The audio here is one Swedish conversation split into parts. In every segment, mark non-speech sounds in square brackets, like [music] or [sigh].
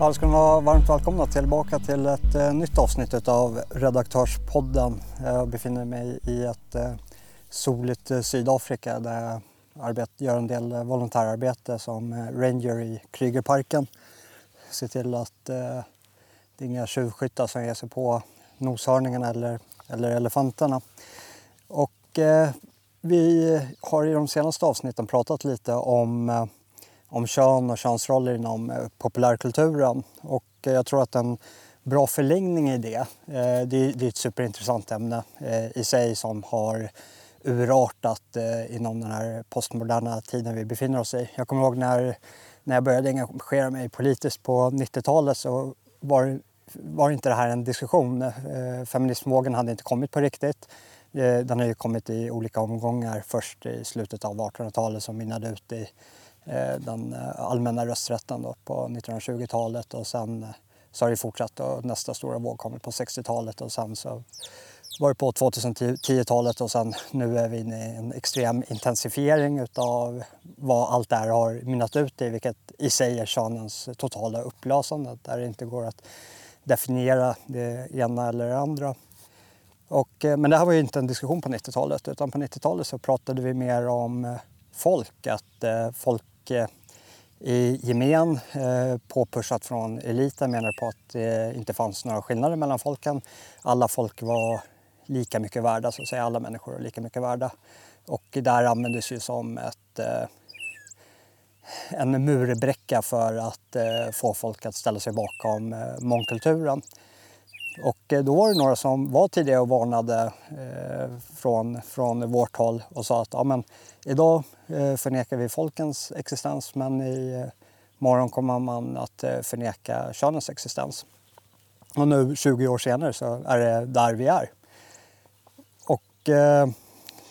Alla ska ni vara varmt välkomna tillbaka till ett eh, nytt avsnitt av Redaktörspodden. Jag befinner mig i ett eh, soligt eh, Sydafrika där jag gör en del volontärarbete som ranger i Krügerparken. Ser till att det är inga tjuvskyttar som ger sig på noshörningarna eller, eller elefanterna. Och vi har i de senaste avsnitten pratat lite om om kön och könsroller inom eh, populärkulturen. Och eh, jag tror att en bra förlängning i det, eh, det är ett superintressant ämne i sig som har urartat inom den här postmoderna tiden vi befinner oss i. Jag kommer ihåg när, när jag började engagera mig politiskt på 90-talet så var, var inte det här en diskussion. Feminismvågen hade inte kommit på riktigt. Den har ju kommit i olika omgångar, först i slutet av 1800-talet som mynnade ut i Eh, den eh, allmänna rösträtten då på 1920-talet och sen eh, så har det fortsatt och nästa stora våg kommit på 60-talet och sen så var det på 2010-talet och sen nu är vi inne i en extrem intensifiering utav vad allt det här har mynnat ut i vilket i sig är shanens totala upplösande där det inte går att definiera det ena eller det andra. Och, men det här var ju inte en diskussion på 90-talet utan på 90-talet så pratade vi mer om folk, att eh, folk Eh, i gemen eh, påpushat från eliten menar på att det inte fanns några skillnader mellan folken. Alla folk var lika mycket värda, så att säga. Alla människor är lika mycket värda. Och där användes ju som ett, eh, en murbräcka för att eh, få folk att ställa sig bakom eh, mångkulturen. Och eh, då var det några som var tidiga och varnade eh, från, från vårt håll och sa att ja, men, Idag eh, förnekar vi folkens existens men i morgon kommer man att förneka könens existens. Och nu 20 år senare så är det där vi är. Och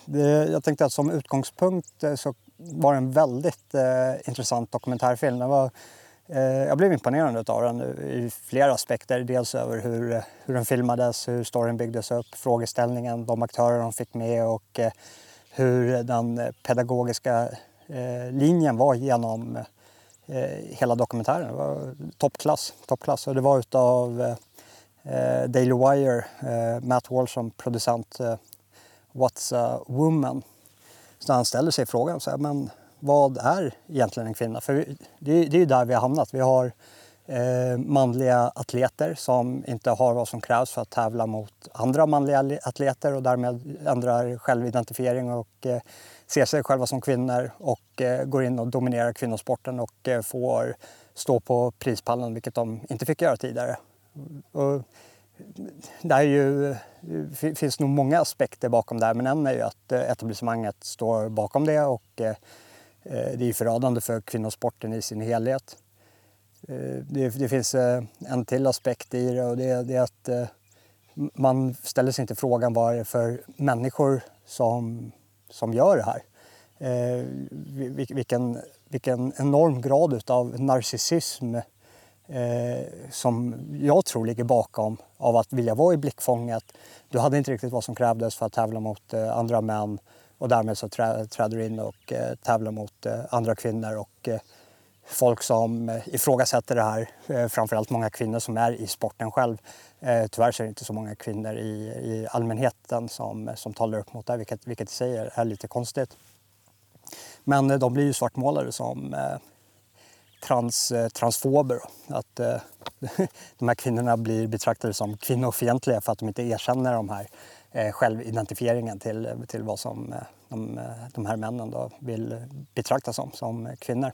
det, jag tänkte att som utgångspunkt så var det en väldigt intressant dokumentärfilm. Det var, Eh, jag blev imponerad av den i flera aspekter. Dels över hur, eh, hur den filmades, hur storyn byggdes upp, frågeställningen, de aktörer de fick med och eh, hur den pedagogiska linjen var genom hela dokumentären. Det var toppklass. toppklass. Och det var utav Daily Wire, Matt Walsh som producent, What's a woman? Så han ställer sig frågan, så här, men vad är egentligen en kvinna? För det, det är ju där vi har hamnat. Vi har eh, manliga atleter som inte har vad som krävs för att tävla mot andra manliga atleter och därmed ändrar självidentifiering och eh, ser sig själva som kvinnor och eh, går in och dominerar kvinnosporten och eh, får stå på prispallen, vilket de inte fick göra tidigare. Och det är ju, finns nog många aspekter bakom det här, men en är ju att eh, etablissemanget står bakom det och eh, Eh, det är förödande för kvinnosporten i sin helhet. Eh, det, det, finns eh, en till aspekt i det och det, det är att man ställer sig inte frågan vad det är för människor som, som gör det här. vilken, vilken enorm grad av narcissism som jag tror ligger bakom av att vilja vara i blickfånget. Du hade inte riktigt vad som krävdes för att tävla mot andra män och därmed så träder du in och eh, tävlar mot eh, andra kvinnor och eh, folk som eh, ifrågasätter det här. Eh, framförallt många kvinnor som är i sporten själv. Eh, tyvärr så är det inte så många kvinnor i, i allmänheten som, som talar upp mot det här, vilket, vilket i sig är, är lite konstigt. Men de blir ju svartmålade som trans, transfober. Att [laughs] de här kvinnorna blir betraktade som kvinnofientliga för att de inte erkänner de här Eh, självidentifieringen till, till vad som eh, de, eh, de här männen då vill betraktas som, som kvinnor.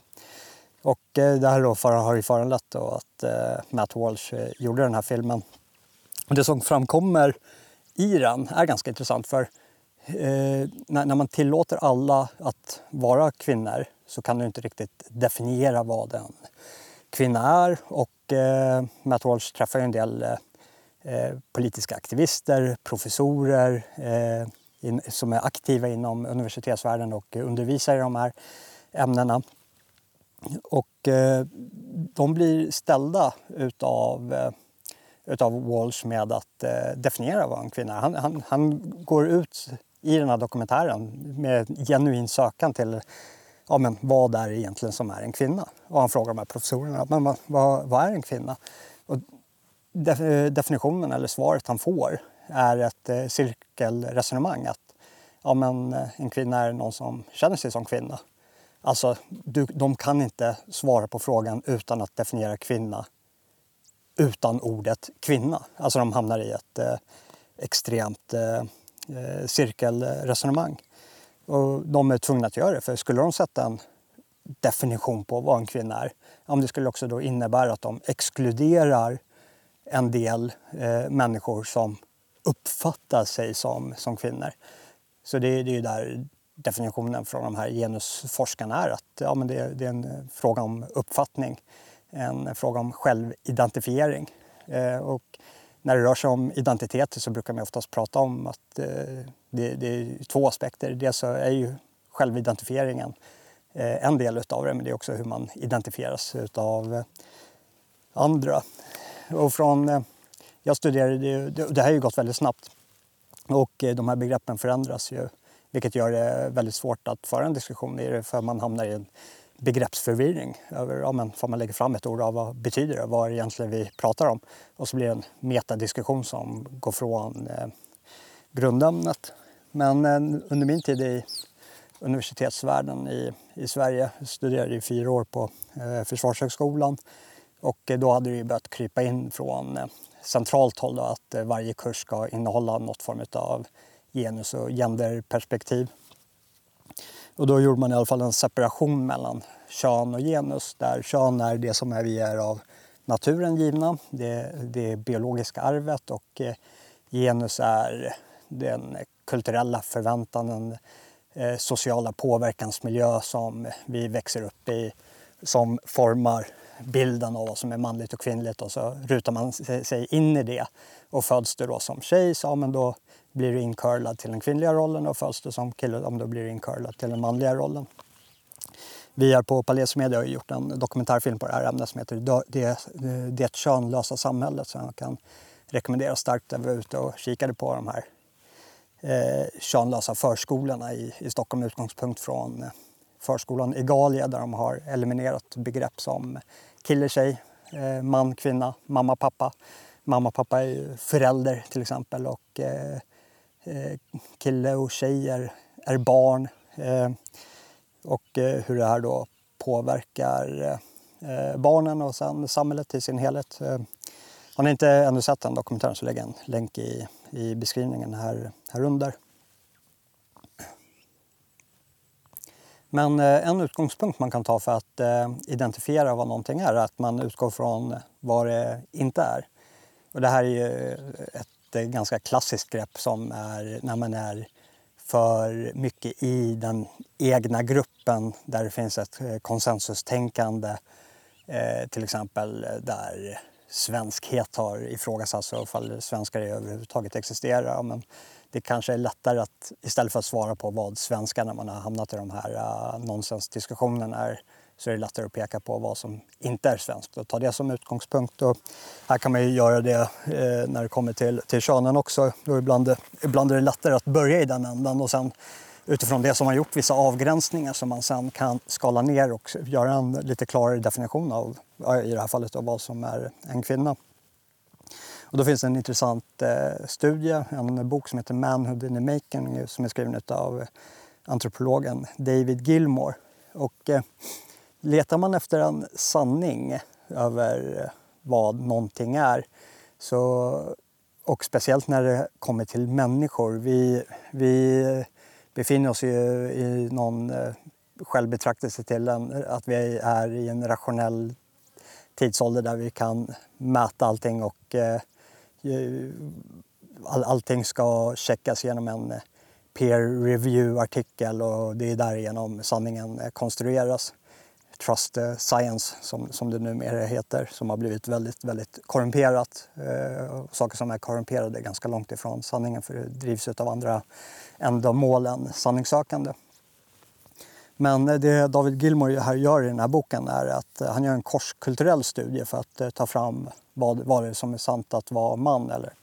Och det här då har ju föranlett då att Matt Walsh gjorde den här filmen. Det som framkommer i den är ganska intressant för eh, när, när, man tillåter alla att vara kvinnor så kan du inte riktigt definiera vad en kvinna är. Och eh, Matt Walsh träffar ju en del eh, Eh, politiska aktivister, professorer eh, in, som är aktiva inom universitetsvärlden och undervisar i de här ämnena. Och eh, de blir ställda utav, eh, utav Walsh med att eh, definiera vad en kvinna är. Han, han, han, går ut i den här dokumentären med genuin sökan till ja, men vad är det egentligen som är en kvinna? Och han frågar de här professorerna, men vad, vad, vad är en kvinna? Eh, definitionen eller svaret han får är ett eh, cirkelresonemang. Att ja, men, eh, en kvinna är någon som känner sig som kvinna. Alltså, du, de kan inte svara på frågan utan att definiera kvinna utan ordet kvinna. Alltså de hamnar i ett eh, extremt eh, cirkelresonemang. Och de är tvungna att göra det, för skulle de sätta en definition på vad en kvinna är, om det skulle också då innebära att de exkluderar en del eh, människor som uppfattar sig som, som kvinnor. Så det, det är ju där definitionen från de här genusforskarna är att ja, men det, det är en fråga om uppfattning, en fråga om självidentifiering. Eh, och när det rör sig om identiteter så brukar man oftast prata om att eh, det, det, är två aspekter. Dels så är ju självidentifieringen eh, en del utav det, men det är också hur man identifieras utav eh, andra. Och från, eh, jag studerade, det, det här har ju gått väldigt snabbt och eh, de här begreppen förändras ju vilket gör det väldigt svårt att föra en diskussion i det för man hamnar i en begreppsförvirring. Över, ja, men, får man lägger fram ett ord, ja, vad betyder det? Vad är det egentligen vi pratar om? Och så blir det en metadiskussion som går från eh, grundämnet. Men eh, under min tid i universitetsvärlden i, i Sverige, jag studerade i fyra år på eh, Försvarshögskolan och eh, då hade det börjat krypa in från eh, centralt håll då, att eh, varje kurs ska innehålla något form av genus och genderperspektiv. Och då gjorde man i alla fall en separation mellan kön och genus där kön är det som är vi är av naturen givna, det, det biologiska arvet och genus är den kulturella förväntan, den sociala påverkansmiljö som vi växer upp i som formar bilden av vad som är manligt och kvinnligt och så rutar man sig in i det. Och föds du då som tjej, så ja, men då blir du incurlad till den kvinnliga rollen och föds du som kille, om då blir du incurlad till den manliga rollen. Vi här på Palais Media har gjort en dokumentärfilm på det här ämnet som heter Det, det könlösa samhället som jag kan rekommendera starkt det. Vi var ute och kikade på de här eh, könlösa förskolorna i, i Stockholm med utgångspunkt från eh, förskolan Egalia där de har eliminerat begrepp som kille, tjej, eh, man, kvinna, mamma, pappa. Mamma och pappa är ju förälder till exempel och eh, eh, kille och tjej är, är barn. Och hur det här då påverkar barnen och sen samhället i sin helhet. Har ni inte ännu sett den dokumentären så lägger en länk i, i beskrivningen här, här under. Men eh, en utgångspunkt man kan ta för att eh, identifiera vad någonting är, är att man utgår från vad det inte är. Och det här är ju eh, ett ganska klassiskt grepp som är när man är för mycket i den egna gruppen där det finns ett konsensustänkande. Till exempel där svenskhet har ifrågasatts och ifall svenskar överhuvudtaget existerar. Men det kanske är lättare att istället för att svara på vad svenskar när man har hamnat i de här uh, nonsensdiskussionerna är så är det lättare att peka på vad som inte är svenskt och ta det som utgångspunkt. Och här kan man ju göra det eh, när det kommer till, till könen också. Då ibland, ibland är det lättare att börja i den änden och sen utifrån det som har gjort vissa avgränsningar som man sen kan skala ner och göra en lite klarare definition av, äh, i det här fallet, av vad som är en kvinna. Och då finns det en intressant eh, studie, en bok som heter Manhood in the Making som är skriven av eh, antropologen David Gilmore. Och, eh, letar man efter en sanning över eh, vad någonting är så, och speciellt när det kommer till människor. Vi, vi befinner oss ju i någon eh, självbetraktelse till en, att vi är i en rationell tidsålder där vi kan mäta allting och eh, Eh, all, allting ska checkas genom en eh, peer review-artikel och det är därigenom sanningen eh, konstrueras trust science som, som det numera heter som har blivit väldigt, väldigt korrumperat. Eh, saker som är korrumperade är ganska långt ifrån sanningen för det drivs av andra ändamål än sanningssökande. Men det David Gilmore här gör i den här boken är att eh, han gör en korskulturell studie för att eh, ta fram vad, vad det är som är sant att vara man eller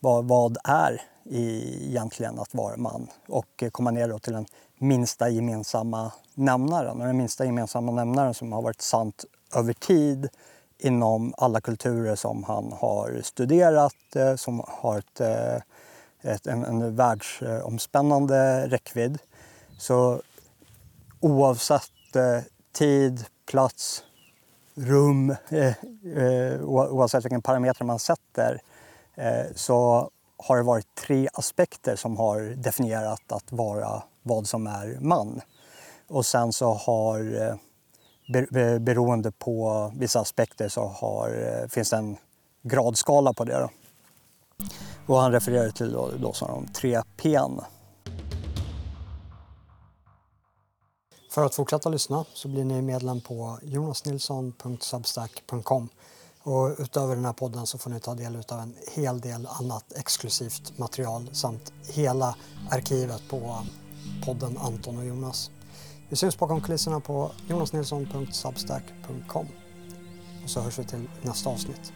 vad, vad är i, egentligen att vara man och eh, komma ner då till den minsta gemensamma nämnaren. Och den minsta gemensamma nämnaren som har varit sant över tid inom alla kulturer som han har studerat, som har ett, ett, en, en världsomspännande räckvidd. Så oavsett eh, tid, plats, rum, eh, eh, oavsett vilken parameter man sätter eh, så har det varit tre aspekter som har definierat att vara vad som är man. Och sen så har beroende på vissa aspekter så har, finns det en gradskala på det. Då. Och han refererar till då, då som de tre P. För att fortsätta lyssna så blir ni medlem på jonasnilsson.substack.com och utöver den här podden så får ni ta del av en hel del annat exklusivt material samt hela arkivet på podden Anton och Jonas. Vi syns bakom kulisserna på jonasnilsson.substack.com och så hörs vi till nästa avsnitt.